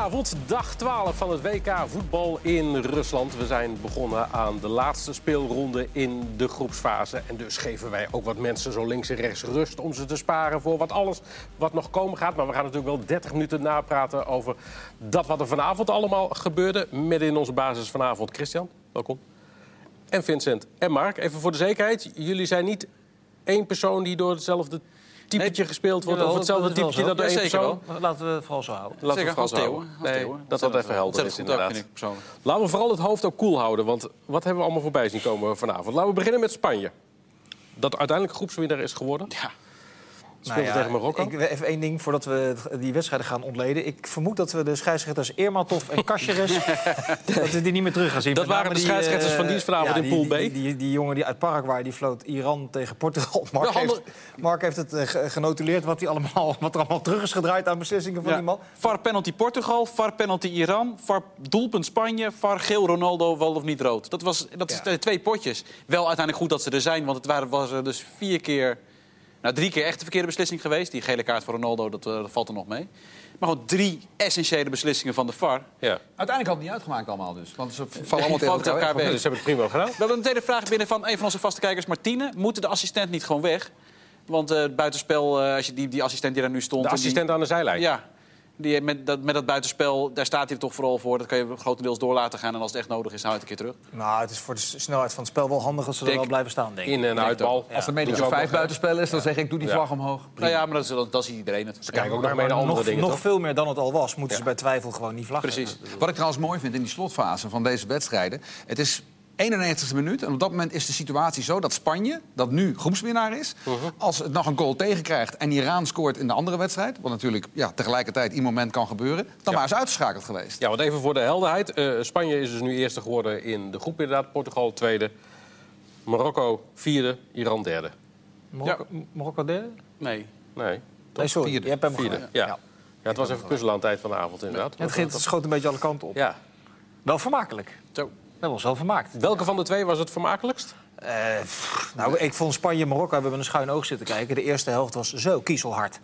Goedenavond, dag 12 van het WK voetbal in Rusland. We zijn begonnen aan de laatste speelronde in de groepsfase. En dus geven wij ook wat mensen zo links en rechts rust om ze te sparen voor wat alles wat nog komen gaat. Maar we gaan natuurlijk wel 30 minuten napraten over dat wat er vanavond allemaal gebeurde. Midden in onze basis vanavond Christian, welkom. En Vincent en Mark, even voor de zekerheid. Jullie zijn niet één persoon die door hetzelfde typetje gespeeld wordt... of hetzelfde typetje dat door één persoon... Laten we het vooral zo houden. Laten we het vooral zo Theo, houden. Dat dat even helder is, inderdaad. vind ik persoonlijk. Laten we vooral het hoofd ook koel houden, want wat hebben we allemaal voorbij zien komen vanavond? Laten we beginnen met Spanje. Dat uiteindelijk groepswinnaar is geworden. Ja. Speelde Nou ja, tegen Marokko. Ik, even één ding voordat we die wedstrijden gaan ontleden. Ik vermoed dat we de scheidsrechters Eermatov en Kasjeres... dat we die niet meer terug gaan zien. Dat waren de scheidsrechters eh, van dienstvanavond in Pool B. Die, die, die jongen die uit Paraguay die floot Iran tegen Portugal. Mark, Ja, handen- heeft, Mark heeft het ge- genotuleerd wat, die allemaal, wat er allemaal terug is gedraaid aan beslissingen van die man. VAR penalty Portugal, VAR penalty Iran, VAR doelpunt Spanje, VAR geel Ronaldo wel of niet rood. Dat, was, dat is Ja. twee potjes. Wel uiteindelijk goed dat ze er zijn, want het waren, was er dus vier keer... Nou, drie keer echt de verkeerde beslissing geweest. Die gele kaart voor Ronaldo, dat, eh, dat valt er nog mee. Maar gewoon drie essentiële beslissingen van de VAR. Ja. Uiteindelijk had het niet uitgemaakt allemaal dus. Want ze vallen allemaal tegen elkaar, elkaar weg. Dus ze hebben het prima gedaan. We hebben een tweede vraag binnen van een van onze vaste kijkers, Martine. Moet de assistent niet gewoon weg? Want eh, het buitenspel, eh, als je die, die assistent die daar nu stond... De die- assistent aan de zijlijn. Ja, die, met, dat, met dat buitenspel, daar staat hij toch vooral voor. Dat kan je grotendeels door laten gaan. En als het echt nodig is, hou het een keer terug. Nou, het is voor de snelheid van het spel wel handig als ze er wel blijven staan, denk ik. In- en uitbal. Als je ook vijf buitenspel is, dan zeg ik doe die Ja. vlag omhoog. Nou ja, maar dat, is- dat, dat ziet iedereen het. Ze kijken ook naar andere nog, dingen, nog toch? veel meer dan het al was, moeten ze bij twijfel gewoon niet vlaggen. Precies. Wat ik trouwens mooi vind in die slotfase van deze wedstrijden... het is 91e minuut en op dat moment is de situatie zo dat Spanje... dat nu groepswinnaar is, als het nog een goal tegenkrijgt... en Iran scoort in de andere wedstrijd... wat natuurlijk ja, tegelijkertijd in moment kan gebeuren... dan waren ze uitgeschakeld geweest. Ja, want even voor de helderheid. Eh, Spanje is dus nu eerste geworden in de groep inderdaad. Portugal tweede. Marokko vierde. Iran derde. Marokko, Marokko derde? Nee. Nee, Nee, sorry. Vierde. Je hebt hem vierde. Ja. ja. het was even puzzelen aan het eind van de avond inderdaad. Ja, het, ging- het schoot een beetje alle kanten op. Ja. Wel vermakelijk. Zo. Dat was wel vermaakt. Welke van de twee was het vermakelijkst? Eh, pff, nou, ik vond Spanje en Marokko hebben we een schuin oog zitten kijken. De eerste helft was zo kiezelhard.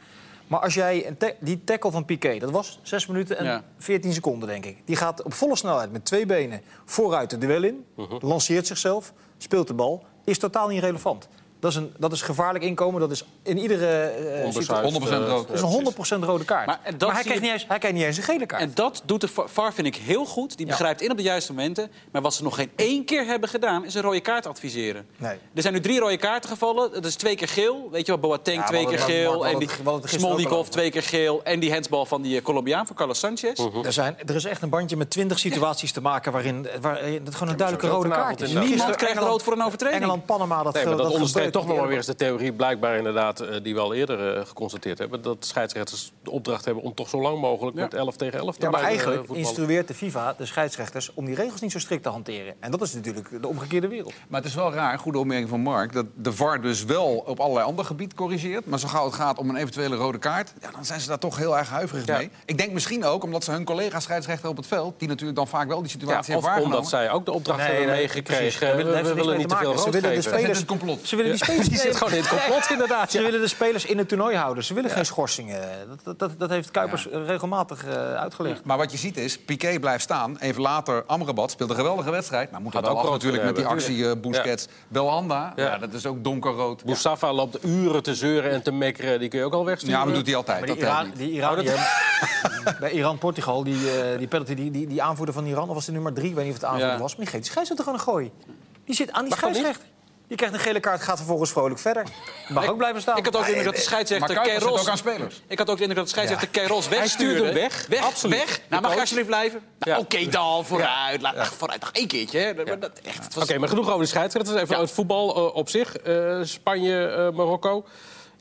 Maar als jij die tackle van Piqué, dat was 6 minuten en Ja. 14 seconden, denk ik. Die gaat op volle snelheid met twee benen vooruit de duel in. Lanceert zichzelf, speelt de bal. Is totaal niet relevant. Dat is, een, dat is gevaarlijk inkomen. Dat is in iedere eh, situatie. 100% eh, rood. Dat is een 100% rode kaart. Maar, dat hij, krijgt je- niet eens, hij krijgt niet eens een gele kaart. En dat doet de VAR, vind ik, heel goed. Die Ja. begrijpt in op de juiste momenten. Maar wat ze nog geen één keer hebben gedaan, is een rode kaart adviseren. Nee. Er zijn nu drie rode kaarten gevallen. Dat is twee keer geel. Weet je wel, Boateng Ja, twee we keer geel. En die Smolnikov twee keer geel. En die handsbal van die eh, Colombiaan, van Carlos Sanchez. Er, zijn, er is echt een bandje met 20 situaties te maken waarin, waarin het gewoon een duidelijke rode kaart is. Niemand krijgt rood voor een overtreding. Engeland, Panama, dat Nee, dat onderstreept toch nog wel weer eens de theorie, blijkbaar inderdaad, eh, die we al eerder eh, geconstateerd hebben. Dat scheidsrechters de opdracht hebben om toch zo lang mogelijk Ja. met 11 tegen 11 te Ja, maar blijven, eh, eigenlijk voetballen. instrueert de FIFA de scheidsrechters om die regels niet zo strikt te hanteren. En dat is natuurlijk de omgekeerde wereld. Maar het is wel raar, goede opmerking van Mark... dat de VAR dus wel op allerlei andere gebieden corrigeert... maar zo gauw het gaat om een eventuele rode kaart... Ja, dan zijn ze daar toch heel erg huiverig Ja. mee. Ik denk misschien ook omdat ze hun collega scheidsrechter op het veld... die natuurlijk dan vaak wel die Ja, situatie of hebben waargenomen... omdat zij ook de opdracht Nee, hebben nee, meegekregen. precies. We, we willen niet te veel maken. Ze rood willen de spelers- het complot. Ze willen die spelers, Die zit gewoon in het complot inderdaad. Ze willen de spelers in het toernooi houden. Ze willen geen schorsingen. Dat, dat, dat heeft Kuipers regelmatig eh, uitgelegd. Maar wat je ziet is, Piqué blijft staan. Even later, Amrabat speelt een geweldige wedstrijd. Maar moet Had wel ook af natuurlijk met die actie eh, Busquets. Belhanda, Ja. ja. dat is ook donkerrood. Ja. Mustafa loopt uren te zeuren en te mekkeren. Die kun je ook al wegsturen. ja, maar doet hij altijd. Die, Iran, die Iraniër, bij Iran-Portugal, die, eh, die penalty, die, die, die aanvoerder van Iran, of was de nummer drie, ik weet niet of het aanvoerder Ja. was, maar die geeft die scheidsrechter gewoon een gooi. Die zit aan die scheidsrechter. Die krijgt een gele kaart, gaat vervolgens vrolijk verder. Mag ook blijven staan. Ik had ook de indruk dat de Maar scheidsrechter Keros... ook aan spelers. Ik had ook de indruk dat de scheidsrechter Keros Hij stuurde wegstuurde. hem weg. Weg, Absoluut. weg. Nou, mag je alsjeblieft blijven? Nou, Ja. Oké dan, vooruit. Laat, vooruit nog één keertje. Was... Oké, maar genoeg over de scheidsrechters. Even Ja. uit het voetbal eh, op zich. Eh, Spanje, eh, Marokko.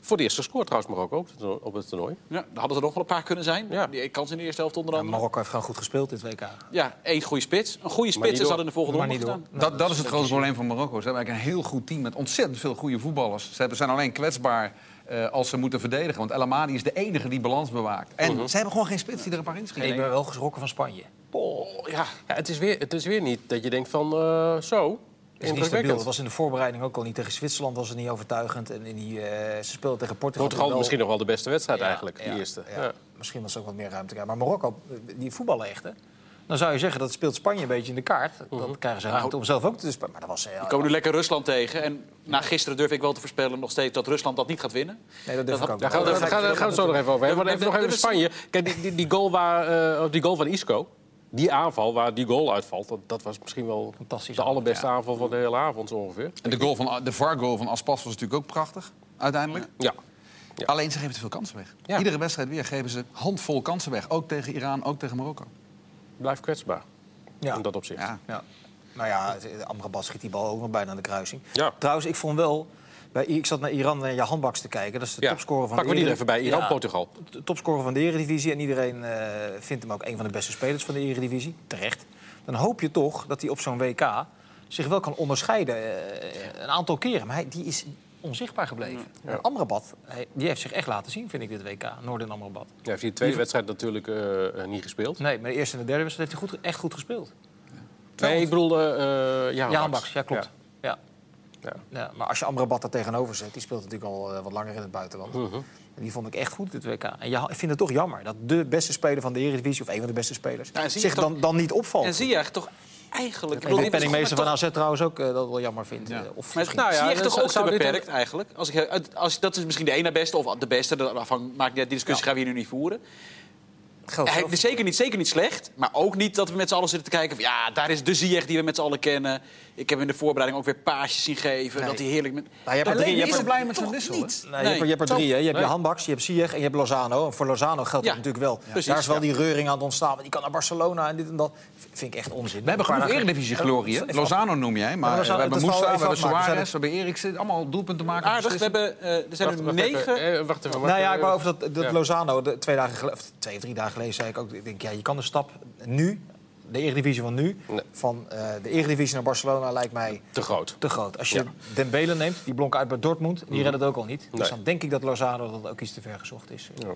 Voor het eerst gescoord trouwens Marokko op het toernooi- op het toernooi. Ja, daar hadden er nog wel een paar kunnen zijn. Ja. Die kans in de eerste helft onder Ja, andere. Marokko heeft gewoon goed gespeeld dit WK. Ja, één goede spits. Een goede spits is al in de volgende ronde. Dat, dat is het grote probleem van Marokko. Ze hebben eigenlijk een heel goed team met ontzettend veel goede voetballers. Ze zijn alleen kwetsbaar eh, als ze moeten verdedigen. Want El Amadi is de enige die balans bewaakt. En ze hebben gewoon geen spits die er een paar inschieten. Ik ben wel geschrokken van Spanje. Oh, ja. Ja, het, is weer, het is weer niet dat je denkt van eh, zo. Is niet stabiel. Het was in de voorbereiding ook al niet. Tegen Zwitserland was het niet overtuigend. En in die, eh, ze speelden tegen Portugal. Portugal wel- misschien nog wel de beste wedstrijd Ja, eigenlijk, ja, die eerste. ja. Ja. Misschien was er ook wat meer ruimte. krijgen. Maar Marokko, eh, die voetballen echt, hè? Dan zou je zeggen, dat speelt Spanje een beetje in de kaart. Mhm. Dan krijgen ze ruimte om zelf ook te spelen. Maar dat was... eh, We komen nu lekker Rusland tegen. En na gisteren durf ik wel te voorspellen nog steeds dat Rusland dat niet gaat winnen. Nee, dat durf Dat ik ook. Daar gaan, we- daar gaan, daar gaan we het zo nog even over hebben. Maar even nog even Spanje. Kijk, die, die, die, goal waar, eh, of die goal van Isco, die aanval waar die goal uitvalt... dat, dat was misschien wel de allerbeste aanval van de hele avond zo ongeveer. En de, goal van, de VAR-goal van Aspas was natuurlijk ook prachtig, uiteindelijk. Ja. Alleen ze geven te veel kansen weg. Ja. Iedere wedstrijd weer geven ze handvol kansen weg. Ook tegen Iran, ook tegen Marokko. Blijft kwetsbaar Ja. in dat opzicht. Ja. Ja. Nou ja, Amrabat schiet die bal ook nog bijna aan de kruising. Ja. Trouwens, ik vond wel... Bij, ik zat naar Iran en Jan Baks te kijken. Dat is de Ja. topscorer van Pakken we de die er even bij. Eredivisie. Iran-Portugal. de topscorer van de Eredivisie. En iedereen eh, vindt hem ook een van de beste spelers van de Eredivisie. Terecht. Dan hoop je toch dat hij op zo'n WK zich wel kan onderscheiden. eh, een aantal keren. Maar hij, die is onzichtbaar gebleven. En Amrabat, hij, die heeft zich echt laten zien, vind ik, dit WK. Noorden Amrabat. Ja, heeft hij de tweede wedstrijd natuurlijk eh, niet gespeeld. Nee, maar de eerste en de derde wedstrijd heeft hij goed, echt goed gespeeld. Nee, ik bedoel... ja, Ja, ja, klopt. Ja. Ja. Ja, maar als je Amrabat daar tegenover zet, die speelt natuurlijk al eh, wat langer in het buitenland. Mhm. En die vond ik echt goed, dit WK. En ja, ik vind het toch jammer dat de beste speler van de Eredivisie, of een van de beste spelers, Ja, zich toch- dan, dan niet opvalt. En zie je echt toch eigenlijk... Ik is penningmeester van AZ trouwens ook eh, dat wel jammer vindt. Ja. eh, of Maar misschien- nou ja, ja, zie je echt toch ook te beperkt eigenlijk? Als ik, als, dat is misschien de ene beste of de beste. Dat afhang- maakt niet uit, die discussie gaan we hier nu niet voeren. Geldt Hij zelf. is zeker niet, zeker niet slecht, maar ook niet dat we met z'n allen zitten te kijken... Van, ja, daar is de Ziyech die we met z'n allen kennen. Ik heb in de voorbereiding ook weer paasjes zien geven. Nee. Dat hij heerlijk... Met... Nou, je hebt er Alleen drie, je hebt er- blij met zijn toch wissel, niet. Nee, je hebt er- je hebt er drie. Hè. Je hebt Nee. je Handbaks, je hebt Ziyech en je hebt Lozano. En voor Lozano geldt Ja, dat natuurlijk wel. precies, Daar is wel ja. die reuring aan het ontstaan. want Die kan naar Barcelona en dit en dat. Vind ik echt onzin. We hebben genoeg Eredivisie-glorie, Lozano noem jij, maar Lozano- we hebben Moussa, we hebben. Suarez, we hebben Eriksen. Allemaal doelpunten maken. Aardig, we hebben, eh, er zijn er negen... Eh, wacht even. wacht Nou ja, ik wou over dat. Lozano, de, twee, dagen twee drie dagen geleden, zei ik ook... Ik denk, ja, je kan de stap nu, de Eredivisie van nu... Nee. van eh, de Eredivisie naar Barcelona lijkt mij Te groot. te groot. Als je Ja. Mhm. Dembele neemt, die blonk uit bij Dortmund, die redde het ook al niet. Dus dan denk ik dat Lozano dat ook iets te ver gezocht is. Ja.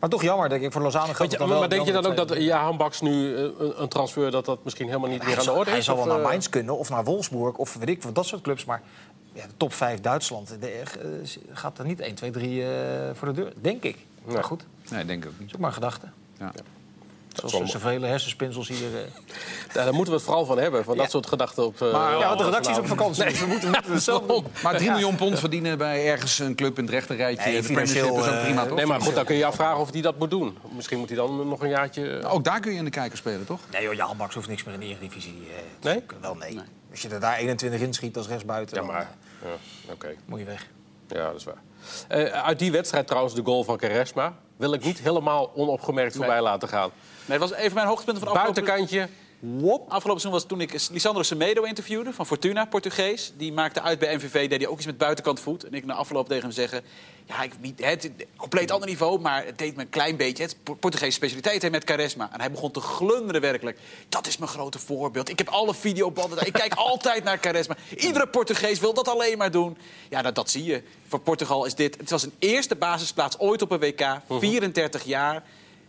Maar toch jammer, denk ik, voor Lozano gaat je, het dan maar, wel... maar denk je dan ook dat ja, Handbaks nu eh, een, een transfer... dat dat misschien helemaal niet meer Hij aan de orde hij is? zal wel naar eh, Mainz kunnen of naar Wolfsburg of weet ik wat dat soort clubs. Maar ja, de top 5 Duitsland de, eh, gaat er niet 1, 2, 3 eh, voor de deur. Denk ik. Nee. Maar goed, Nee, denk ik ook dat niet. is ook maar een gedachte. Ja. Zoals zoveel hersenspinsels hier. eh. Ja, daar moeten we het vooral van hebben, van Ja. dat soort gedachten op... eh, Maar- ja, want de redactie is op vanavond. vakantie. Dus we moeten, we moeten het zelf doen. Maar 3 miljoen pond verdienen bij ergens een club in het rechterrijtje. Nee, de Premiership is financieel, ook prima, eh, toch? Nee, maar goed, dan kun je je afvragen of hij dat moet doen. Misschien moet hij dan nog een jaartje... Ook daar kun je in de kijker spelen, toch? Nee joh, Jan Baks hoeft niks meer in de Eredivisie. eh, Nee? Wel nee. Als je er daar 21 in schiet als rechtsbuiten, Ja, dan maar... eh, Ja, oké. moet je weg. Ja, dat is waar. Eh, uit die wedstrijd trouwens, de goal van Caresma... wil ik niet helemaal onopgemerkt voorbij laten gaan. Nee, dat was even mijn hoogtepunt van de afgelopen... Buitenkantje, wop. Afgelopen seizoen was toen ik Lisandro Semedo interviewde van Fortuna, Portugees. Die maakte uit bij MVV, deed hij ook iets met buitenkant voet. En ik na afloop tegen hem zeggen... Ja, ik, niet, het compleet ander niveau, maar het deed me een klein beetje. Het is Portugese specialiteit hè, met charisma. En hij begon te glunderen werkelijk. Dat is mijn grote voorbeeld. Ik heb alle videobanden. Ik kijk altijd naar charisma. Iedere Portugees wil dat alleen maar doen. Ja, nou, dat zie je. Voor Portugal is dit... Het was een eerste basisplaats ooit op een WK. 34 jaar.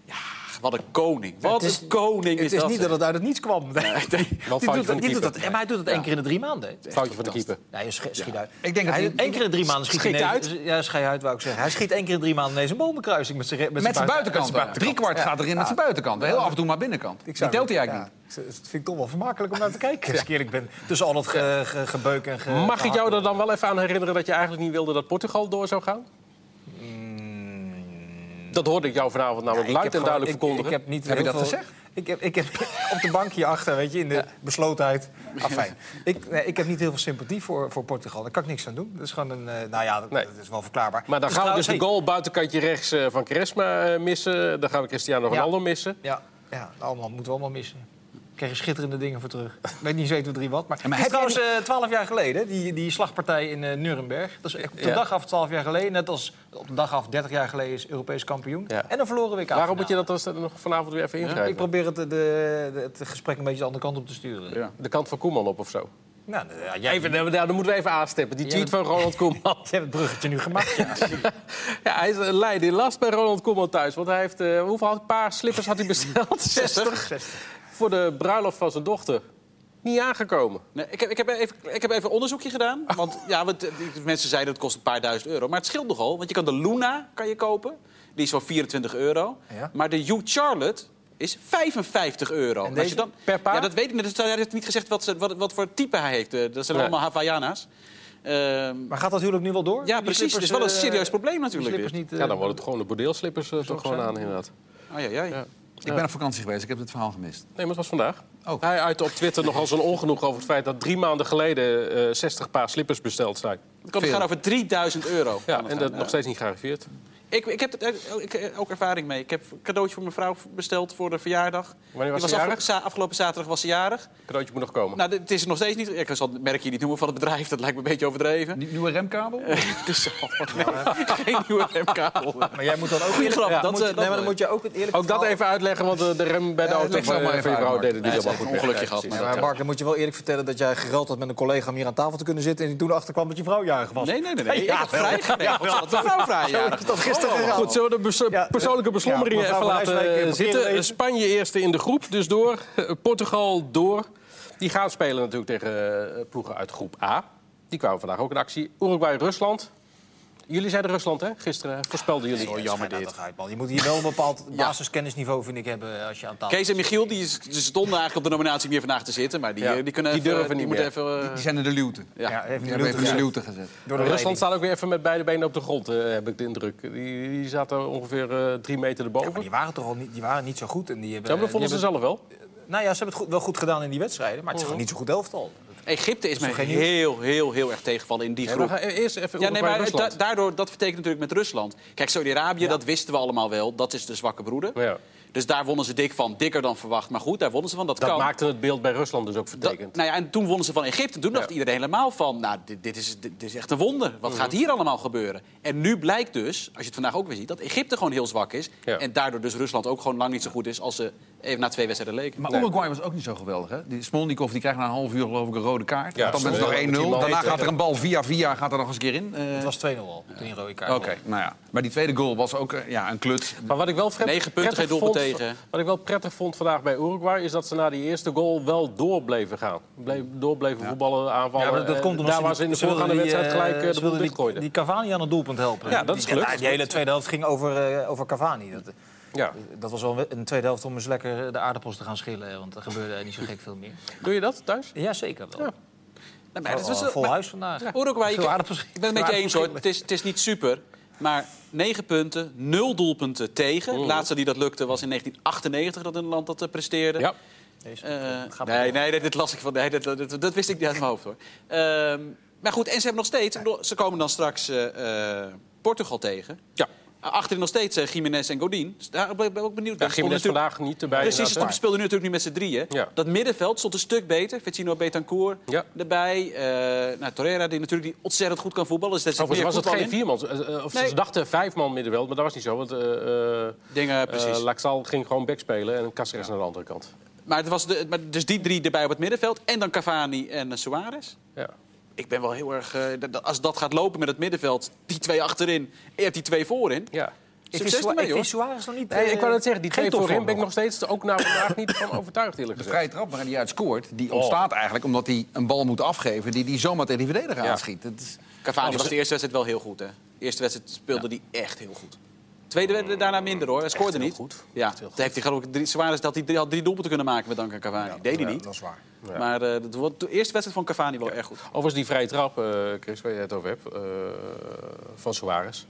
Ja, wat een koning. Wat Het is- een koning Het is is dat. niet dat het uit het niets kwam. Nee. Doet, van dat, de die doet dat, maar hij doet het één keer in de drie maanden. Foutje van de keeper. Nee, je schiet, schiet uit. Ik denk dat hij, hij- één keer in drie maanden schiet, Schiet hij hij Ja, schij uit, wou ik zeggen. Hij schiet één keer in drie maanden ineens een bomenkruising met zijn Met zijn buitenkant. Drie kwart gaat erin met zijn buitenkant. Heel af en toe maar binnenkant. Die telt hij eigenlijk niet. Dat vind ik toch wel vermakelijk om naar te kijken. Als ik eerlijk ben. Tussen al dat ge, ge- gebeuk en ge, Mag ik jou er dan wel even aan herinneren dat je eigenlijk niet wilde dat Portugal door zou gaan? Dat hoorde ik jou vanavond namelijk. Ja, ik luid en duidelijk verkondigen. Ik, ik heb niet Heb je dat veel- gezegd? Ik heb, ik heb op de bank hierachter, weet je, in de beslotenheid. Afijn. Ik, nee, ik heb niet heel veel sympathie voor, voor Portugal. Daar kan ik niks aan doen. Dat is gewoon een... eh, nou ja, dat, Nee. dat is wel verklaarbaar. Maar dan Dus gaan we dus trouwens, de goal buitenkantje rechts eh, van Cresma eh, missen. Dan gaan we Cristiano Ja. Ronaldo missen. Ja, ja allemaal, moeten we allemaal missen. Krijg je schitterende dingen voor terug. Ik weet niet 7, 2, 3 wat. Maar, maar het is jij trouwens twaalf jaar geleden, die, die slagpartij in eh Nuremberg. Dat is op de Ja. dag af 12 jaar geleden. Net als op de dag af 30 jaar geleden is Europees kampioen. Ja. En dan verloren we Waarom moet je dat dan nog vanavond weer even ingrijpen? Ik probeer het, de, de- het gesprek een beetje de andere kant op te sturen. Ja. De kant van Koeman op of zo? Nou, ja, jij, Even, nou, dan moeten we even aanstippen. Die tweet van Ronald Koeman. jij hebt het bruggetje nu gemaakt. Ja. Ja, hij is een last bij Ronald Koeman thuis. Want hij heeft, eh, hoeveel had- paar slippers had hij besteld? 60. Voor de bruiloft van zijn dochter. niet aangekomen. Nee, ik, heb, ik, heb even, ik heb even een onderzoekje gedaan. Want ja, want, eh, die mensen zeiden het kost een paar duizend euro. Maar het scheelt nogal, want je kan de Luna kan je kopen. Die is voor 24 euro. Ja. Maar de Hugh Charlotte is 55 euro. En Als je deze? dan, Per paar? Ja, dat weet ik niet. Dus Hij heeft niet gezegd wat, ze, wat, wat voor type hij heeft. Eh, Dat zijn Nee. allemaal Havaianas. Ehm, Maar gaat dat huwelijk nu wel door? ja, Die precies. Het is wel een eh, serieus probleem natuurlijk. niet, Ja, dan wordt het gewoon de bordeelslippers uh, toch gewoon zijn. aan, inderdaad. Oh, ja, ja. Ja. Ik ben op vakantie geweest, ik heb het verhaal gemist. Nee, maar het was vandaag. Oh. Hij uitte op Twitter nogal zijn ongenoeg over het feit dat drie maanden geleden eh 60 paar slippers besteld zijn. Het gaan over 3000 euro. Ja, en dat nog steeds niet gearriveerd. Ik, ik heb er ik, heb ook ervaring mee. Ik heb een cadeautje voor mijn vrouw besteld voor de verjaardag. Wanneer was Die ze afge- jarig? za- afgelopen zaterdag was ze jarig. Cadeautje moet nog komen. Nou, het is er nog steeds niet. Ik zal het merkje niet noemen van het bedrijf. Dat lijkt me een beetje overdreven. Nie- Nieuwe remkabel? Dus al- nee, geen nieuwe remkabel. Maar jij moet dan ook... Goeie grap. Ja, dat, moet, eh, nee, maar dan moet je ook het eerlijk Ook dat even uitleggen, want de, de rem bij de Ja, auto leg van, het maar eh, even van je uit, vrouw deed het niet helemaal goed. ongelukje gehad, precies. maar- Maar Mark, dan moet je wel eerlijk vertellen dat jij gereld had met een collega om hier aan tafel te kunnen zitten... en die toen achterkwam dat je vrouw jarig was. Nee, nee, nee. nee. Ja, ik had wel. vrij geregeld. Ja, dat de vrouw vrij Goed, zullen we de bes- Ja, persoonlijke beslommeringen even laten eh, eh, zitten? Spanje eerste in de groep, dus door. Eh, Portugal door. Die gaan spelen natuurlijk tegen ploegen uit groep A. Die kwamen vandaag ook in actie. Uruguay, Rusland. Jullie zeiden Rusland, hè? Gisteren voorspelden jullie. Oh, jammer dit. Man. Je moet hier wel een bepaald basiskennisniveau, vind ik, hebben als je aan tafel Kees en Michiel die stonden eigenlijk op de nominatie meer vandaag te zitten. Maar die, Ja, eh, die kunnen die even, durven die niet moeten meer. even... eh, Die zijn in de luwte. ja. Ja, even Die de even de luwte luwte gezet. door de Rusland staat ook weer even met beide benen op de grond, eh, heb ik de indruk. Die, die zaten ongeveer eh, drie meter erboven. Ja, maar die waren toch al niet, die waren niet zo goed. En die hebben, Ja, maar dat vonden ze hebben- zelf wel. Nou ja, ze hebben het goed, wel goed gedaan in die wedstrijden, maar het is gewoon niet zo goed elftal. Egypte is mij heel, heel, heel erg tegenvallen in die Ja, groep. maar eerst even Ja, nee, maar da- daardoor, dat vertekent natuurlijk met Rusland. Kijk, Saudi-Arabië, dat wisten we allemaal wel. Dat is de zwakke broeder. Ja. Dus daar wonnen ze dik van. Dikker dan verwacht. Maar goed, daar wonnen ze van. Dat, Dat kan. maakte het beeld bij Rusland dus ook vertekend. nou ja, en toen wonnen ze van Egypte. Toen dacht iedereen helemaal van, nou, dit, dit, is, dit, is echt een wonder. Wat Mhm. gaat hier allemaal gebeuren? En nu blijkt dus, als je het vandaag ook weer ziet... dat Egypte gewoon heel zwak is. Ja. En daardoor dus Rusland ook gewoon lang niet zo goed is... als ze even na twee wedstrijden leken. Maar. Uruguay was ook niet zo geweldig, hè? Die Smolnikov die krijgt na een half uur geloof ik een rode kaart. Ja, dan is het nog sorry, 1-0. die man Daarna gaat er een bal via via, gaat er nog eens een keer in. Eh, Het was 2-0 al, toen die rode kaart. Oké, nou ja. Maar die tweede goal was ook eh, ja, een kluts. Maar wat ik wel prettig, punten, prettig geen doelpunt vond, tegen. Wat ik wel prettig vond vandaag bij Uruguay... is dat ze na die eerste goal wel door bleven gaan. Bleef, door bleven voetballen, aanvallen. Ja, maar dat Eh, komt omdat Daar waar ze in de voorgaande wedstrijd gelijk eh, de boel die, die Cavani aan het doelpunt helpen. Ja, dat is Die- gelukt. die hele tweede helft ging over, eh, over Cavani. Dat, Ja. dat was wel een tweede helft om eens lekker de aardappels te gaan schillen. Want er gebeurde niet zo gek veel meer. Doe je dat thuis? Ja, zeker wel. Ja. Nou, maar het Vol, was- vol maar- huis vandaag. Uruguay, Veel ik, ik ben het met je eens hoor. Het is, het is niet super. Maar negen punten, nul doelpunten tegen. De laatste die dat lukte was in 1998 dat een land dat eh, presteerde. Ja. Eh, maar nee, nee, nee, dit las ik van. Nee, dat, dat, dat wist ik niet uit mijn hoofd hoor. Ehm, maar goed, en ze hebben nog steeds. Ze komen dan straks eh, eh, Portugal tegen. Ja. Achterin nog steeds eh, Jiménez en Godin. Dus daar ben ik ook benieuwd. Ja, Daar stonden Jiménez vandaag niet erbij. Precies, ze speelden nu natuurlijk niet met z'n drieën. Ja. Dat middenveld stond een stuk beter. Vecino Betancourt Ja. erbij. eh nou, Torreira, die natuurlijk die ontzettend goed kan voetballen. Dus dat was het geen vierman. eh, Of Nee. ze dachten vijf man middenveld, maar dat was niet zo. Want eh eh Dingen, precies. eh, Laxal ging gewoon back spelen en Caceres naar de andere kant. Maar, het was de, maar dus die drie erbij op het middenveld. En dan Cavani en eh, Suarez. Ja. Ik ben wel heel erg... eh, dat- dat- als dat gaat lopen met het middenveld, die twee achterin... en je hebt die twee voorin. ja. Ik vind, Succes ik. Suarez nog niet... Nee, eh, ik wou net zeggen, die twee voorin ben ik nog. steeds ook na vandaag niet van overtuigd eerlijk De gezegd. vrije trap waarin hij uit scoort, die ontstaat eigenlijk omdat hij een bal moet afgeven die hij zomaar tegen die verdediger Ja. aanschiet. Het is, Cavani was de eerste wedstrijd wel heel goed, hè? De eerste wedstrijd speelde hij echt heel goed. Tweede werd daarna minder, hoor. Hij scoorde heel niet. goed. Ja, dat heeft hij geloof ik drie, Suarez dat hij drie, had drie doelpunten kunnen maken met dank aan Cavani. Deed hij Ja, niet. dat is waar. Ja. Maar eh, wordt- de eerste wedstrijd van Cavani wel erg goed. Overigens die vrije trap, eh, Chris, waar je het over hebt, eh, van Suarez.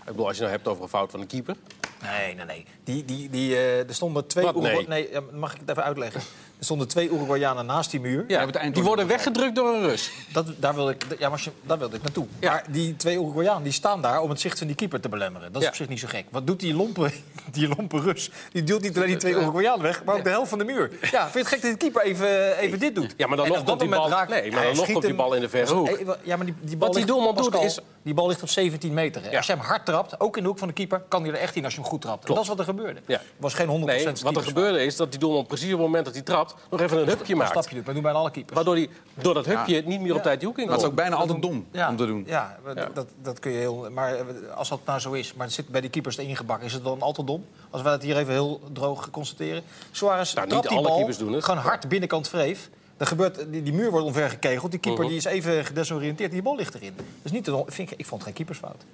Ik bedoel, als je nou hebt over een fout van de keeper. Nee, nee, nee. Die, die, die, eh, er stonden twee Wat? Nee. nee, ja, mag ik het even uitleggen? Er stonden twee Uruguayanen naast die muur. Ja, die worden weggedrukt door een Rus. Dat, daar, wilde ik, ja, maar als je- daar wilde ik naartoe. Ja. Maar die twee Uruguayanen die staan daar om het zicht van die keeper te belemmeren. Dat is Ja. op zich niet zo gek. Wat doet die lompe, die lompe Rus? Die duwt niet alleen die twee Uruguayanen weg, maar ook de helft van de muur. Ja, vind je het gek dat de keeper even, even dit doet? Ja, maar dan nog komt dat die bal- raakt- nee, maar dan nog schiet komt die hem- bal in de verre hoek. Ja, maar die, die bal Wat die doelman doet is- Die bal ligt op 17 meter. Hè. Ja. Als je hem hard trapt, ook in de hoek van de keeper, kan hij er echt in als je hem goed trapt. En dat is wat er gebeurde. Ja. Het was geen 100% Nee, wat er gebeurde is dat die doelman precies op het moment dat hij trapt... nog even een hupje Een maakt. stapje doet, maar doen bijna alle keepers. Waardoor hij door dat hupje niet meer op tijd die hoek in maar het is komt. ook bijna altijd dom om te doen. Ja, Ja. Dat, dat kun je heel. Maar eh, als dat nou zo is, maar het zit bij die keepers ingebakken, is het dan altijd dom? Als wij het hier even heel droog constateren. Suarez Nou, trapt die alle bal keepers doen het. gewoon hard binnenkant vreef. Er gebeurt, die, die muur wordt omvergekegeld. Die keeper die is even gedesoriënteerd. Die bal ligt erin. Dat is niet vind ik, ik vond het geen keepersfout.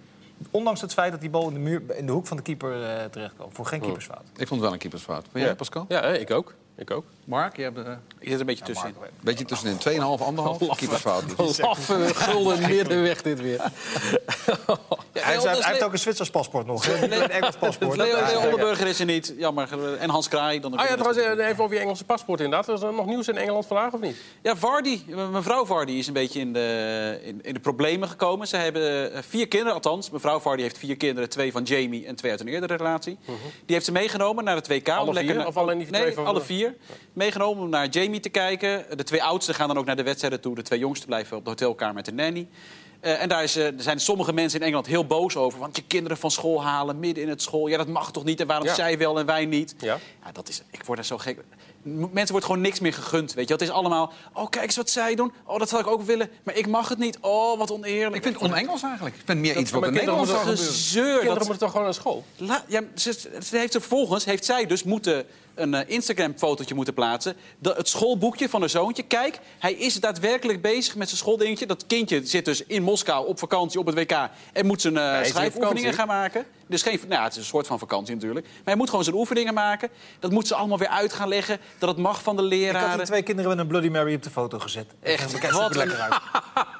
Ondanks het feit dat die bal in de, muur, in de hoek van de keeper eh terechtkomt. Voor geen keepersfout. Ik vond het wel een keepersfout. Jij, Ja. Pascal? Ja, hè, ik ook. Ik ook. Mark, je hebt er een Ik zit een beetje tussenin. beetje tussenin. 2,5, 1,5 keepersfout. Laffe gulden middenweg dit weer. Ja, Hij, heeft, hij heeft ook een Zwitsers paspoort nog. hè? Niet een Engels paspoort. Leo, Leo is er niet. Jammer. En Hans Kraai. Dan Ah ja, trouwens, eh, even over je Engelse paspoort inderdaad. Er is er nog nieuws in Engeland vandaag of niet? Ja, Vardy, mevrouw Vardy is een beetje in de, in, in de problemen gekomen. Ze hebben eh, vier kinderen, althans. Mevrouw Vardy heeft vier kinderen, twee van Jamie en twee uit een eerdere relatie. Die heeft ze meegenomen naar het WK. Alle vier? Of alleen die twee Nee, van- alle vier. Meegenomen om naar Jamie te kijken. De twee oudsten gaan dan ook naar de wedstrijden toe. De twee jongsten blijven op de hotelkamer met de nanny. Eh, en daar is, eh, er zijn sommige mensen in Engeland heel boos over. Want je kinderen van school halen midden in het school. Ja, dat mag toch niet? En waarom Ja. zij wel en wij niet? Ja. Ja, dat is, ik word daar zo gek. Mensen wordt gewoon niks meer gegund. Weet je? Het is allemaal. Oh, kijk eens wat zij doen. Oh, dat zou ik ook willen. Maar ik mag het niet. Oh, wat oneerlijk. Ik vind het on-Engels eigenlijk. Ik vind meer iets wat in Nederland zou gebeuren. gezeur. Kinderen Dat, moeten toch gewoon naar school? La- ja, ze, ze heeft vervolgens heeft zij dus moeten een eh, Instagram-fotootje moeten plaatsen. De, het schoolboekje van haar zoontje. Kijk, hij is daadwerkelijk bezig met zijn schooldingetje. Dat kindje zit dus in Moskou op vakantie op het WK... en moet zijn eh, op schrijfoefeningen gaan maken. Dus geen, nou, ja, het is een soort van vakantie natuurlijk. Maar hij moet gewoon zijn oefeningen maken. Dat moet ze allemaal weer uit gaan leggen. Dat het mag van de Ik had leraren. twee kinderen met een Bloody Mary op de foto gezet. Echt, wat super lekker uit.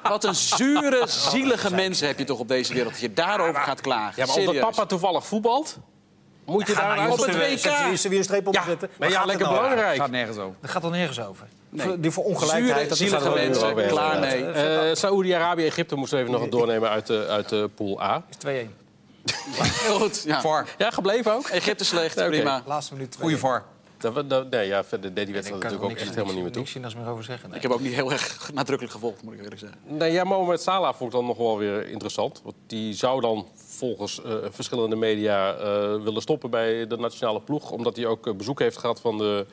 Wat een zure, zielige mensen heb je toch op deze wereld... dat je daarover gaat klagen. Ja, maar omdat papa toevallig voetbalt, moet je daar op het WK. zet er weer een streep onder Ja, zetten. maar ja, gaat lekker het nou belangrijk. Gaat nergens over. Dat gaat er nergens over. Nee. Die voor ongelijkheid. Zure, dat zielige mensen. Klaar mee. Eh Saoedi-Arabië, Egypte moesten we even nog doornemen uit de, uit de pool A. Is 2-1. Heel goed. Ja. VAR. Ja, gebleven ook? Egypte slecht, Oké. prima. Laatste minuut 2-1. Goeie VAR. Dat, we- dat, nee, ja, verder deed die Ik wedstrijd er natuurlijk ook niks- echt helemaal niet meer toe. zinnigs meer over zeggen. nee. Ik heb ook niet heel erg nadrukkelijk gevolgd, moet ik eerlijk zeggen. Nee, ja, Mohamed Salah vond ik dan nog wel weer interessant. Want die zou dan volgens eh, verschillende media eh, willen stoppen bij de nationale ploeg. Omdat hij ook eh, bezoek heeft gehad van de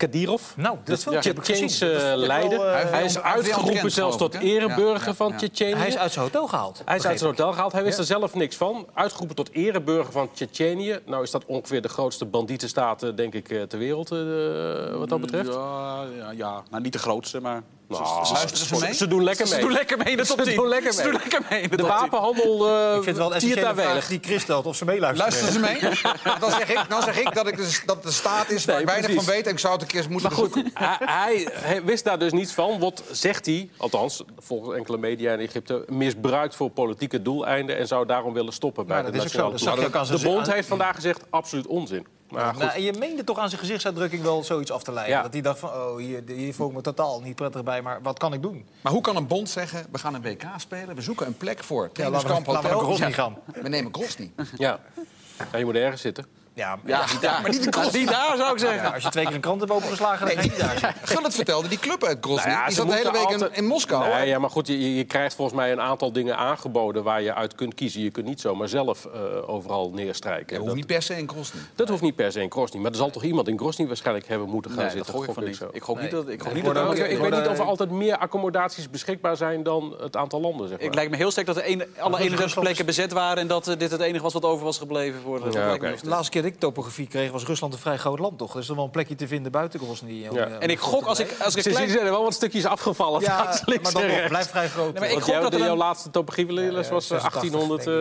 Kadirov. Nou, dat de ik leider. hij is hij is uitgeroepen zelfs tot ereburger Ja, ja, van ja. Tsjetsjenië. Hij is uit zijn hotel gehaald. Hij is uit zijn hotel gehaald. Hij wist er zelf niks van. Uitgeroepen tot ereburger van Tsjetsjenië. Nou is dat ongeveer de grootste bandietenstaat, denk ik, eh, ter wereld, eh, wat dat betreft. Ja, ja, ja. Nou, niet de grootste, maar... Nou, Luisteren ze mee? Ze doen lekker Ze mee. doen lekker mee in de top Ze 10. doen lekker Ze mee. doen lekker mee in de, De top 10. wapenhandel Ik uh, vind het wel een vraag die Chris stelt of ze meeluisteren. Luisteren ze mee? Dan zeg ik, dan zeg ik dat, ik dus, dat de staat is waar Nee, ik weinig precies. van weet. En ik zou het een keer eens moeten Maar goed, bezoeken. hij, hij, hij wist daar dus niets van. Wat zegt hij, althans volgens enkele media in Egypte... misbruikt voor politieke doeleinden... en zou daarom willen stoppen bij Nou, de dat is ook zo. nationale De bond heeft vandaag gezegd, absoluut onzin. Maar goed, Nou, en je meende toch aan zijn gezichtsuitdrukking wel zoiets af te leiden. Ja. Dat hij dacht van, oh, hier, hier voel ik me totaal niet prettig bij, maar wat kan ik doen? Maar hoe kan een bond zeggen, we gaan een WK spelen, we zoeken een plek voor. Ja, laten we, laten we. Grozny gaan. We nemen Grozny. ja. ja, je moet ergens zitten. Ja, Ja, ja, maar niet, niet daar, zou ik zeggen. Ja, als je twee keer een krant hebt opengeslagen, dan ga je niet daar zitten. Gullit vertelde, die club uit Grozny, Nou ja, die zat de hele week in, altijd- in Moskou. Nee, ja, maar goed, je, je krijgt volgens mij een aantal dingen aangeboden... waar je uit kunt kiezen. Je kunt niet zomaar zelf eh, overal neerstrijken. En hoeft dat, niet per se in Grozny. dat hoeft niet per se in Grozny. Maar er zal toch iemand in Grozny waarschijnlijk hebben moeten gaan Nee, dat zitten. gok ik van niet. zo. Ik niet dat, ik gok niet Nee, dat ik ik, ik ik weet niet of er daar- altijd meer accommodaties beschikbaar zijn dan het aantal landen. Zeg maar. Het lijkt me heel sterk dat de ene, alle is 31 Rusland- plekken bezet waren... en dat eh, dit het enige was wat over was gebleven voor de... dat laatste keer dat ik topografie kreeg, was Rusland een vrij groot land, toch? Er is er wel een plekje te vinden buiten Grozny. om, Ja. eh, En ik gok, als ik, als ik klein... er wel wat stukjes afgevallen. Ja, maar dan nog, blijft vrij groot. maar ik gok jouw, dat jouw laatste topografieles Ja, was eh, 86, 1800... denk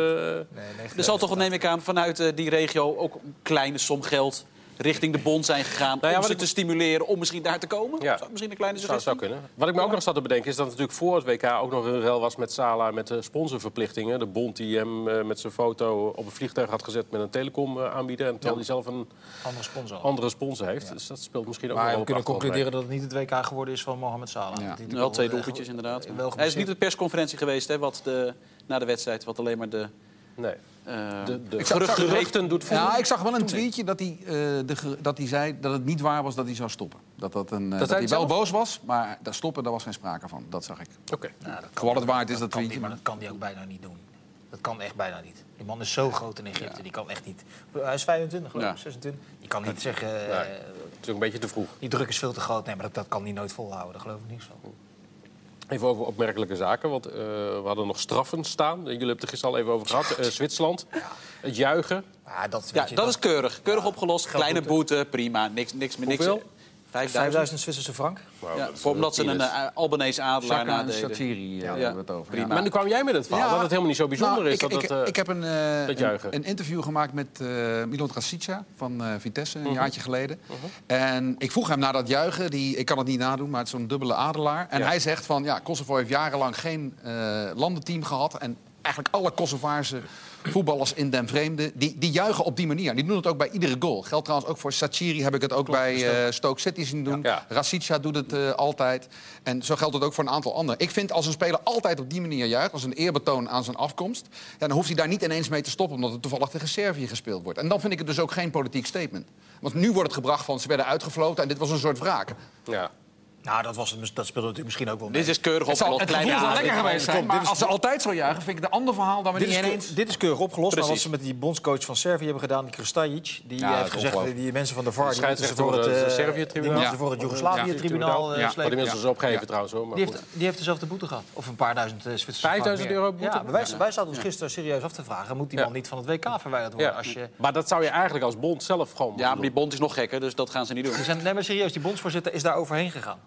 ik. eh, Er zal toch, neem ik aan, vanuit eh, die regio ook een kleine som geld richting de bond zijn gegaan... Nou ja, om ze ik- te stimuleren om misschien daar te komen? Ja. Zou misschien een kleine suggestie? zou kunnen. Wat ik me ook nog zat te bedenken is dat natuurlijk voor het WK ook nog een rel was met Sala met de sponsorverplichtingen. De bond die hem eh, met zijn foto op een vliegtuig had gezet met een telecom eh, aanbieder. En terwijl hij zelf een Andere sponsor. andere sponsor heeft. Dus dat speelt misschien ook nog Maar wel we kunnen concluderen dat het niet het WK geworden is van Mohamed Salah. Ja. Die Wel twee eh, doelpuntjes inderdaad. wel Hij is niet op de persconferentie geweest hè, wat de, na de wedstrijd... wat alleen maar de, Nee. Eh, De, de Ik zag- geruchten, zag- geruchten doet voelen. Ja, ik zag wel een tweetje dat hij, eh, de, dat hij zei dat het niet waar was dat hij zou stoppen. Dat, dat, een, eh, dat, zei hij wel zelf? boos was, maar daar stoppen, daar was geen sprake van. Dat zag ik. Oké. Nou, dat wat het waard is, dat kan tweetje. die, maar dat kan hij ook bijna niet doen. Dat kan echt bijna niet. Die man is zo groot in Egypte, die kan echt niet. Hij is 25, geloof ik, Ja. 26. Die kan niet zeggen, Nee. Het is ook een beetje te vroeg. die druk is veel te groot. Nee, maar dat, dat kan hij nooit volhouden, daar geloof ik niks van. Even over opmerkelijke zaken, want eh, we hadden nog straffen staan. Jullie hebben het er gisteren al even over gehad. Eh, Zwitserland, het juigen. Ja, dat, Ja, dat is keurig. Keurig opgelost. Kleine boete, prima. Niks, niks meer. Niks. Hoeveel? 5000. 5000 Zwitserse frank. Nou, Ja, omdat ze een uh, Albanese adelaar en nadeden. Shaqiri eh, Ja. hebben we het over. Prima. Maar nu kwam jij met het verhaal dat het helemaal niet zo bijzonder Nou, is. Ik, dat ik, het, eh, ik heb een, eh, een, een interview gemaakt met eh Milot Rasica van eh, Vitesse Mhm. een jaartje geleden. En ik vroeg hem naar dat juichen. Die, ik kan het niet nadoen, maar het is zo'n dubbele adelaar. En Ja. hij zegt van ja, Kosovo heeft jarenlang geen eh, landenteam gehad. En eigenlijk alle Kosovaarse voetballers in den vreemde, die, die juichen op die manier. Die doen het ook bij iedere goal. Geldt trouwens ook voor Sachiri, heb ik het ook bij eh, Stoke City zien doen. Ja. Rasica doet het eh, altijd. En zo geldt het ook voor een aantal anderen. Ik vind als een speler altijd op die manier juicht, als een eerbetoon aan zijn afkomst, ja, dan hoeft hij daar niet ineens mee te stoppen, omdat het toevallig tegen Servië gespeeld wordt. En dan vind ik het dus ook geen politiek statement. Want nu wordt het gebracht van ze werden uitgefloten en dit was een soort wraak. ja. Nou, dat, was het, dat speelde natuurlijk misschien ook wel mee. Dit is keurig Het zal, opgelost. het gevoel zal ja, lekker geweest zijn, maar als ze altijd zo juichen, vind ik het een ander verhaal dan we Dit niet ineens... keur- dit is keurig opgelost, maar wat Precies. ze met die bondscoach van Servië hebben gedaan, die Kristajic, die Ja, eh, heeft gezegd, die mensen van de VAR, die moeten ze voor het, het eh, Servië-tribunaal. die moeten ze Ja. voor het Joegoslavië-tribunaal eh, Maar slepen. die mensen is opgegeven trouwens hoor. Maar Die goed. heeft, die heeft dezelfde boete gehad. Of een paar duizend uh, Zwitserse 5000 frank meer. euro boete? Ja, maar wij, wij zaten ons gisteren serieus af te vragen... moet die Ja. man niet van het WK verwijderd worden? Ja. Als je... Maar dat zou je eigenlijk als bond zelf gewoon Ja, maar die bond is nog gekker, dus dat gaan ze niet doen. Zijn, nee, maar serieus, die bondsvoorzitter is daar overheen gegaan.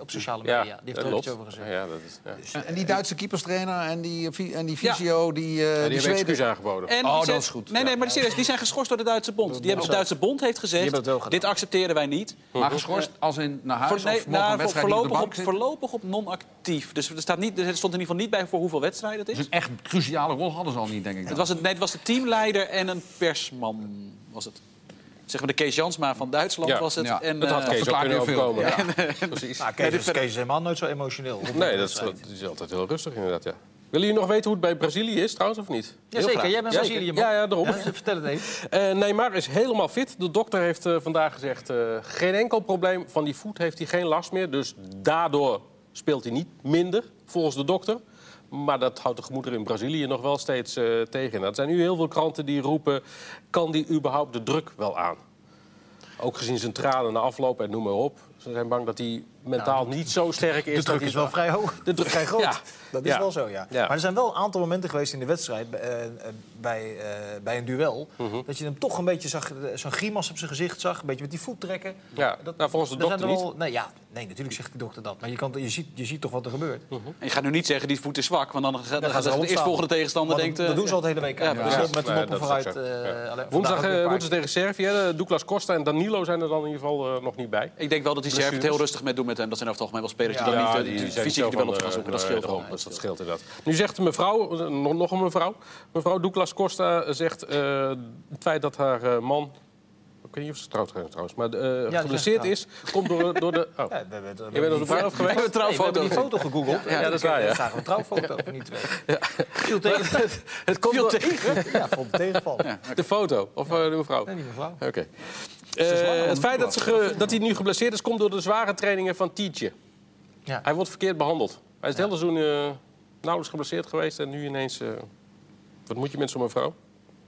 Op sociale media. die heeft er ook iets over gezegd. Ja, dat is, ja. Dus, En- En die Duitse keeperstrainer en die, vi- en die fysio, die, eh Ja, die die hebben Zweden... excuus aangeboden. En Oh, dat is goed. Nee, nee, maar serieus, die zijn geschorst door de Duitse bond. Die hebben de Duitse bond heeft gezegd, dit accepteren wij niet. Maar geschorst als in naar huis Voor, nee, of mogen nou, een wedstrijd voor- niet op de voorlopig, op, zitten? voorlopig op non-actief. Dus er, staat niet, er stond in ieder geval niet bij voor hoeveel wedstrijden het is. Dus een echt cruciale rol hadden ze al niet, denk ik. Het was, het, nee, het was de teamleider en een persman, was het. Zeg maar de Kees Jansma van Duitsland Ja, was het. ja. En, Dat had eh, Kees ook kunnen overkomen. Precies. nou, Kees, is, Kees helemaal nooit zo emotioneel. Nee, dat is, dat is altijd heel rustig inderdaad, ja. Willen jullie nog weten hoe het bij Brazilië is trouwens, of niet? Jazeker, jij bent Zeker. Brazilië, man. Ja, ja, daarom. Ja, vertel het even. Eh, Neymar is helemaal fit. De dokter heeft eh, vandaag gezegd... eh, geen enkel probleem. Van die voet heeft hij geen last meer. Dus daardoor speelt hij niet minder, volgens de dokter. Maar dat houdt de gemoeder in Brazilië nog wel steeds eh, tegen. Nou, er zijn nu heel veel kranten die roepen... kan die überhaupt de druk wel aan? Ook gezien zijn tranen na afloop en noem maar op. Ze zijn bang dat hij mentaal niet zo sterk is. De dat druk hij is wel vrij hoog. De druk- vrij groot. Ja. Dat is Ja. wel zo, ja. Ja. Maar er zijn wel een aantal momenten geweest in de wedstrijd... eh, eh, bij, eh, bij een duel... Mhm. dat je hem toch een beetje zag... zo'n grimas op zijn gezicht zag. Een beetje met die voet trekken. Ja, nou, volgens de er dokter er wel- Nee, ja, nee, natuurlijk zegt de dokter dat. Maar je, kan, je, ziet, je ziet toch wat er gebeurt. Mhm. En je gaat nu niet zeggen, die voet is zwak. Want dan, dan, gaan dan ze gaat de eerstvolgende tegenstander denkt... dat, dat doen ze al de hele week. Ja, Ja, precies. dus met de moppen dat vooruit. eh, Woensdag moeten ze tegen Servië. Douglas Costa en Danilo zijn er dan in ieder geval nog niet bij. Ik denk wel dat die Serven het heel rustig mee doen met hem. Dat zijn over het algemeen wel spelers die dan niet eh, fysiek wel op gaan zoeken. Dat scheelt wel. Dus dat scheelt inderdaad. Nu zegt een mevrouw, eh, nog, nog een mevrouw... Mevrouw Douglas Costa zegt eh, het feit dat haar eh, man... Ik weet niet of ze zijn trouwens, maar eh zijn geblesseerd is, komt door, door de... Oh. Ja, we hebben, we Je bent op de bruiloft geweest? Nee, we hebben die foto gegoogeld. Ja, dat is waar, ja. We zagen een trouwfoto van die twee. Viel tegen. Het komt door Ja, vond het tegenval. de foto, of eh, de mevrouw? Nee, die mevrouw. Oké. Eh, het feit dat, ze ge- dat hij nu geblesseerd is, komt door de zware trainingen van Tietje. Ja. Hij wordt verkeerd behandeld. Hij is het hele seizoen eh, nauwelijks geblesseerd geweest en nu ineens... eh, wat moet je met zo'n mevrouw?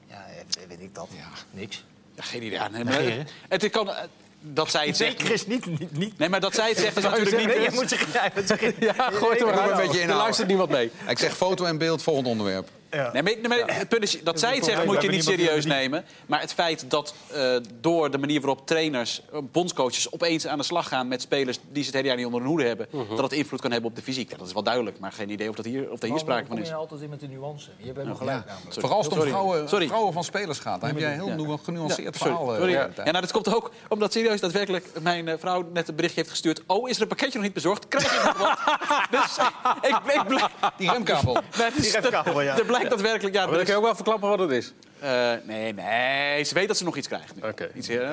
Ja, eh, weet ik dat. Niks. Ja, geen idee. Ja, nee, maar, het kan, eh, dat zij het zegt... Zeker is niet... niet, niet. Nee, maar dat zij het zegt is natuurlijk niet... Nee, je moet zeggen... Ja, Ja, gooi het er maar Doe een uit. beetje Er inhouden. luistert niemand mee. Ik zeg foto en beeld, volgend onderwerp. Ja. Nee, maar, nee, maar het punt is, dat zij het zegt moet je niet serieus die- nemen. Maar het feit dat eh, door de manier waarop trainers, eh, bondscoaches... opeens aan de slag gaan met spelers die ze het hele jaar niet onder hun hoede hebben... dat het invloed kan hebben op de fysiek. Ja, dat is wel duidelijk, maar geen idee of, dat hier, of daar hier sprake van is. je altijd in met de nuance. Je hebt helemaal gelijk namelijk. Vooral als het om vrouwen, Sorry. vrouwen van spelers gaat. Dan heb jij een heel genuanceerd verhaal. eh, sorry. Ja, nou, dat komt ook omdat serieus daadwerkelijk mijn eh, vrouw net een berichtje heeft gestuurd. Oh, is er een pakketje nog niet bezorgd? Krijg je nog wat? dus ik, ik. Die remkabel. Dus, remkabel, ja. Blijkt daadwerkelijk... Ja, Maar dan is- kan je ook wel verklappen wat het is. eh, nee, nee, ze weet dat ze nog iets krijgt. nu. Oké. Iets, eh,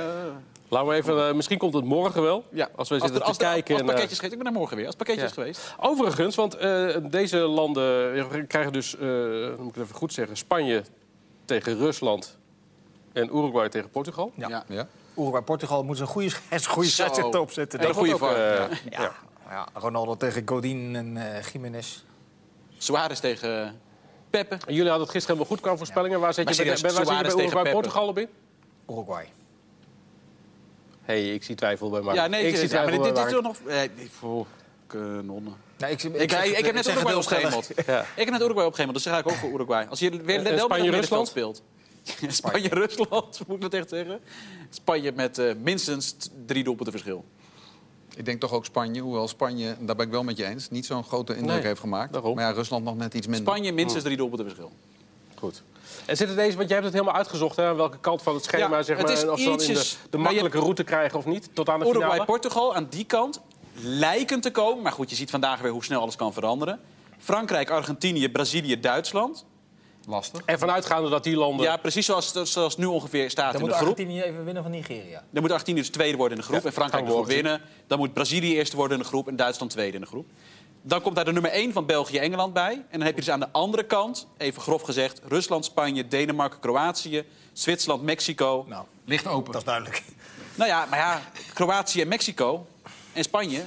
Laten we even, eh, misschien komt het morgen wel. ja. Als we als, zitten er- als, te er- kijken. Als en, eh, pakketjes geweest. Ik ben er morgen weer. Als pakketjes Ja. geweest. Overigens, want eh, deze landen krijgen dus, eh, dan moet ik het even goed zeggen, Spanje tegen Rusland en Uruguay tegen Portugal. Ja. Ja. Uruguay, Portugal moeten ze een goede, een goede Zo. scheidsrechter opzetten. En een denk ik. goede Ook, VAR. eh, ja. Ja. Ja, Ronaldo tegen Godin en eh Jiménez. Suarez tegen Peppe. En jullie hadden het gisteren helemaal goed qua voorspellingen. Waar zet je bij, serieus, bij, waar zit je bij Uruguay. Portugal op in? Uruguay. hey, ik zie twijfel bij Mark. Ja, nee, ik zie ja, maar twijfel dit, is toch nog... Ik- kanonnen. Nou, ik, Ik, ik, ik heb net Uruguay opgehemeld. Ja. Ik heb net Uruguay opgehemeld, dus dan ga ik ook voor Uruguay. Als je weer Eh, wel Spanje-Rusland? speelt. Spanje-Rusland, moet ik dat echt zeggen? Spanje met eh, minstens drie doelpunten verschil. Ik denk toch ook Spanje, hoewel Spanje, daar ben ik wel met je eens, niet zo'n grote indruk Nee, heeft gemaakt. daarom. Maar ja, Rusland nog net iets minder. Spanje minstens drie doelpunten verschil. Goed. En zit er deze, want jij hebt het helemaal uitgezocht, hè, aan welke kant van het schema, Ja, zeg het maar, en of ze dan in de, de je- makkelijke route krijgen of niet, tot aan de Uruguay, finale? Portugal aan die kant lijken te komen. Maar goed, je ziet vandaag weer hoe snel alles kan veranderen. Frankrijk, Argentinië, Brazilië, Duitsland. Lastig. En vanuitgaande dat die landen... Ja, precies zoals, zoals het nu ongeveer staat Dan in moet de groep. Argentinië even winnen van Nigeria. Dan moet Argentinië dus tweede worden in de groep. Ja, en Frankrijk de groep morgen winnen. Dan moet Brazilië eerste worden in de groep. En Duitsland tweede in de groep. Dan komt daar de nummer 1 van België Engeland bij. En dan heb je dus aan de andere kant, even grof gezegd... Rusland, Spanje, Denemarken, Kroatië, Zwitserland, Mexico. Nou, Ligt open. dat is duidelijk. Nou ja, maar ja, Kroatië en Mexico en Spanje...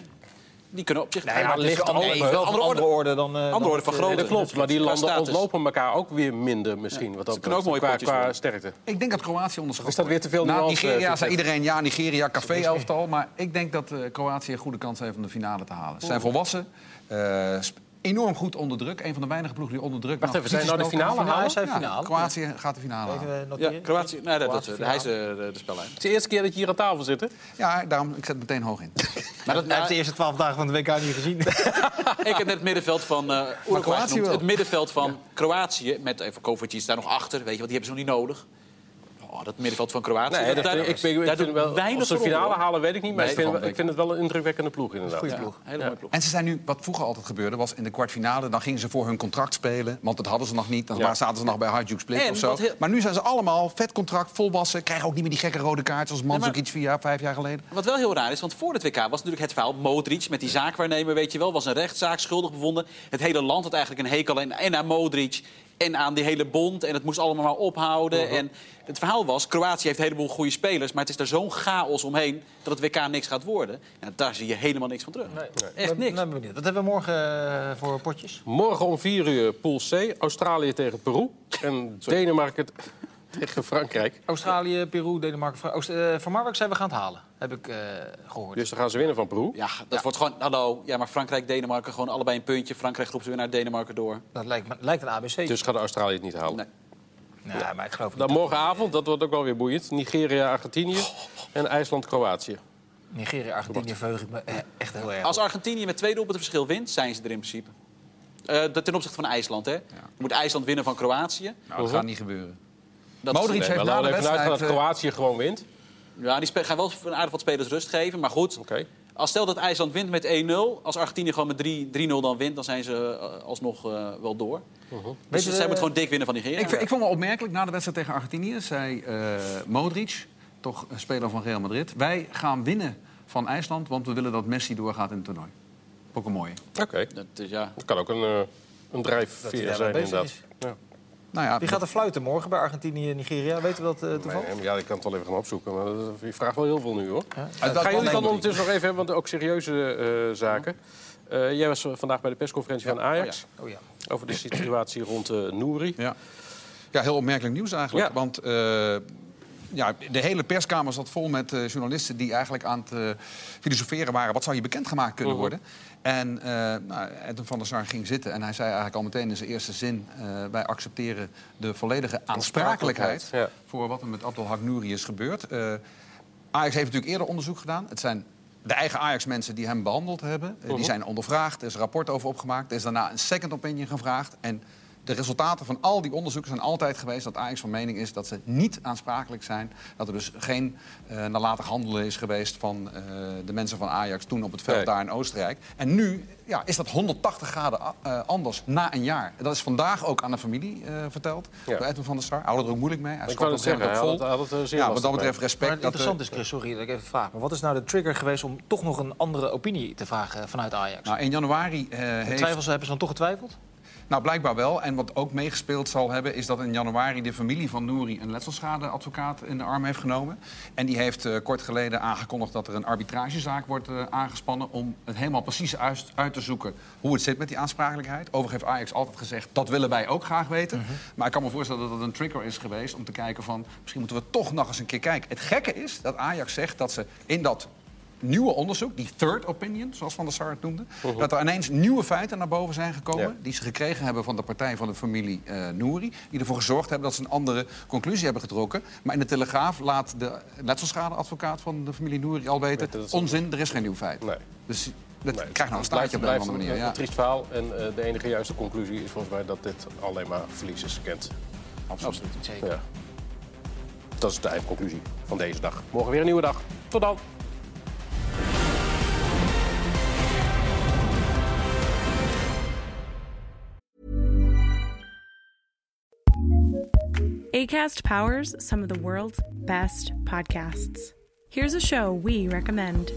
die kunnen op zich... Nee, maar het is ligt een andere, open. wel Andere andere orde dan... eh, Andere dan orde van Nee, eh, dat klopt, maar die landen status. ontlopen elkaar ook weer minder misschien. Wat dat Ze kunnen ook mooie qua, qua sterkte. Ik denk dat Kroatië onderschat is dat weer te veel Na nuance, Nigeria Victor? zei iedereen ja, Nigeria, café-elftal. Maar ik denk dat eh, Kroatië een goede kans heeft om de finale te halen. Ze zijn volwassen, eh, enorm goed onder druk. Een van de weinige ploegen die onder druk... Wacht nou, even, zijn nou de finale? Hij Ja. Kroatië gaat de finale halen. Even Ja, noteren. Kroatië... Nee, dat, dat, Kroatië hij is finale. de, spellijn. Het is de eerste keer dat je hier aan tafel zit, hè? Ja, daarom, ik zet het meteen hoog in. Maar dat, Hij heeft de eerste twaalf dagen van de WK niet gezien. Ik heb net het middenveld van uh, Uruguay Kroatië. Het middenveld van Kroatië, met even Kovacic daar nog achter, weet je, want die hebben ze nog niet nodig. Oh, dat middenveld van Kroatië, Nee, dat, daar, ik, ik, ik daar vind doet wel, weinig of ze de finale halen, weet ik niet. Maar Nee, ik, vind, van ik vind het wel een indrukwekkende ploeg, inderdaad. Goeie Ja, ploeg. hele mooie ploeg. En ze zijn nu, wat vroeger altijd gebeurde, was in de kwartfinale... dan gingen ze voor hun contract spelen, want dat hadden ze nog niet. Dan Ja. zaten ze nog bij Hajduk Split En of zo. heel- Maar nu zijn ze allemaal vet contract, volwassen... krijgen ook niet meer die gekke rode kaart zoals Mandzukic vier jaar, vijf jaar geleden. Wat wel heel raar is, want voor het WK was natuurlijk het verhaal Modric met die zaakwaarnemer, weet je wel, was een rechtszaak, schuldig bevonden. Het hele land had eigenlijk een hekel aan, en aan Modric en aan die hele bond en het moest allemaal maar ophouden. En het verhaal was, Kroatië heeft een heleboel goede spelers, maar het is daar zo'n chaos omheen dat het WK niks gaat worden. Ja, daar zie je helemaal niks van terug. Echt niks. Nou, benieuwd. Wat hebben we morgen eh, voor potjes? Morgen om 4 uur Pool C. Australië tegen Peru. En Denemarken tegen Frankrijk. Australië, Peru, Denemarken. Fra- Oost- eh, Van Marwijk zei we gaan het halen. Heb ik eh, gehoord. Dus dan gaan ze winnen van Peru. Ja, dat wordt gewoon, hallo, ja, maar Frankrijk, Denemarken, gewoon allebei een puntje. Frankrijk groepswinnaar, Denemarken door. Dat lijkt, me- lijkt een ABC. Dus gaat Australië het niet halen. Nee. ja, maar ik geloof niet. Dan dat- morgenavond, dat wordt ook wel weer boeiend. Nigeria, Argentinië en IJsland, Kroatië. Nigeria, Argentinië verheug ik me eh, echt heel erg. Als Argentinië met twee doelpunten verschil wint, zijn ze er in principe. Eh, dat ten opzichte van IJsland, hè. Dan moet IJsland winnen van Kroatië. Nou, dat gaat niet gebeuren. Dat Modric is, heeft maar na laten de we even vanuit gaan dat wedstrijd, eh, Kroatië gewoon wint. Ja, die gaan wel een aardig wat spelers rust geven. Maar goed, Oké. als stel dat IJsland wint met 1-0... als Argentinië gewoon met 3 3-0 dan wint... dan zijn ze eh, alsnog eh, wel door. Dus je, zij eh, moeten gewoon dik winnen van Nigeria. Ik, ik vond wel opmerkelijk, na de wedstrijd tegen Argentinië zei eh, Modric, toch een speler van Real Madrid... wij gaan winnen van IJsland, want we willen dat Messi doorgaat in het toernooi. Ook een mooie. Oké. Dat is, ja. Dat kan ook een, een Dat drijfveer zijn, inderdaad. is. Ja. Nou ja, Wie gaat er fluiten morgen bij Argentinië en Nigeria? Weten we dat eh, toevallig? Nee, ja, ik kan het wel even gaan opzoeken. Maar dat- je vraagt wel heel veel nu, hoor. Ja. Uit Gaan jullie dan ondertussen nog even hebben, want ook serieuze eh, zaken. Eh, jij was vandaag bij de persconferentie van Ajax. Oh ja. Over de situatie rond eh Nouri. Ja. ja, heel opmerkelijk nieuws eigenlijk. Ja. Want eh, ja, de hele perskamer zat vol met eh, journalisten die eigenlijk aan het eh, filosoferen waren. Wat zou hier bekendgemaakt kunnen Mhm. worden? En eh nou, Edwin van der Sar ging zitten en hij zei eigenlijk al meteen in zijn eerste zin... wij accepteren de volledige aansprakelijkheid Ja. voor wat er met Abdelhak Nouri is gebeurd. Ajax heeft natuurlijk eerder onderzoek gedaan. Het zijn de eigen Ajax-mensen die hem behandeld hebben. Eh, Mhm. Die zijn ondervraagd, er is een rapport over opgemaakt. Er is daarna een second opinion gevraagd. En de resultaten van al die onderzoeken zijn altijd geweest... dat Ajax van mening is dat ze niet aansprakelijk zijn. Dat er dus geen eh nalatig handelen is geweest van eh, de mensen van Ajax... toen op het veld Nee. daar in Oostenrijk. En nu ja, is dat 180 graden eh, anders na een jaar. Dat is vandaag ook aan de familie eh, verteld Ja. door Edwin van der Sar. Hij houdt er ook moeilijk mee. Hij Ik op het zeggen, hij had vol. het, zeer Ja, wat dat betreft respect. Maar het dat, interessante eh, is, Chris, sorry dat ik even vraag. Maar wat is nou de trigger geweest om toch nog een andere opinie te vragen vanuit Ajax? nou, in januari eh, heeft... Twijfels hebben ze dan toch getwijfeld? Nou, blijkbaar wel. En wat ook meegespeeld zal hebben... is dat in januari de familie van Nouri een letselschadeadvocaat in de arm heeft genomen. En die heeft eh, kort geleden aangekondigd dat er een arbitragezaak wordt eh, aangespannen... om het helemaal precies uit, uit te zoeken hoe het zit met die aansprakelijkheid. Overigens heeft Ajax altijd gezegd, dat willen wij ook graag weten. Maar ik kan me voorstellen dat het een trigger is geweest om te kijken van... misschien moeten we toch nog eens een keer kijken. Het gekke is dat Ajax zegt dat ze in dat nieuwe onderzoek, die third opinion, zoals Van der Sar het noemde... dat er ineens nieuwe feiten naar boven zijn gekomen... Ja. die ze gekregen hebben van de partij van de familie eh Nouri... die ervoor gezorgd hebben dat ze een andere conclusie hebben getrokken. Maar in de Telegraaf laat de letselschadeadvocaat van de familie Nouri al weten... Onzin, er is geen nieuw feit. Nee. Dus dat Nee, krijgt nou een het staartje op een andere een- manier. Een, Ja. triest verhaal. En eh, de enige juiste conclusie is volgens mij dat dit alleen maar verliezers kent. Absoluut. Zeker. Ja. Dat is de eindconclusie van deze dag. Morgen weer een nieuwe dag. Tot dan. ACAST powers some of the world's best podcasts. Here's a show we recommend.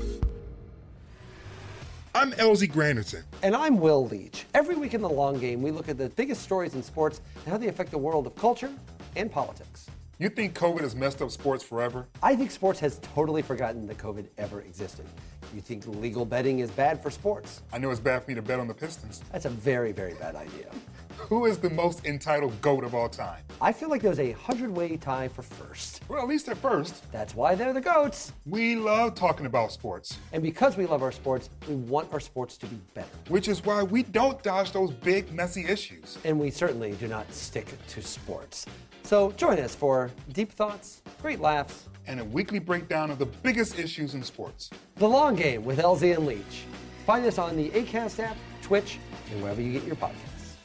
I'm Elsie Granderson. And I'm Will Leach. Every week in the long game, we look at the biggest stories in sports and how they affect the world of culture and politics. You think COVID has messed up sports forever? I think sports has totally forgotten that COVID ever existed. You think legal betting is bad for sports? I know it's bad for me to bet on the Pistons. That's a very, very bad idea. Who is the most entitled GOAT of all time? I feel like there's a hundred way tie for first. Well, at least at first. That's why they're the GOATs. We love talking about sports, And because we love our sports, we want our sports to be better. which is why we don't dodge those big, messy issues. And we certainly do not stick to sports. So join us for deep thoughts, great laughs, And a weekly breakdown of the biggest issues in sports. The Long Game with LZ and Leach. Find us on the ACAST app, Twitch, and wherever you get your podcasts.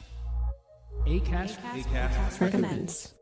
ACAST recommends.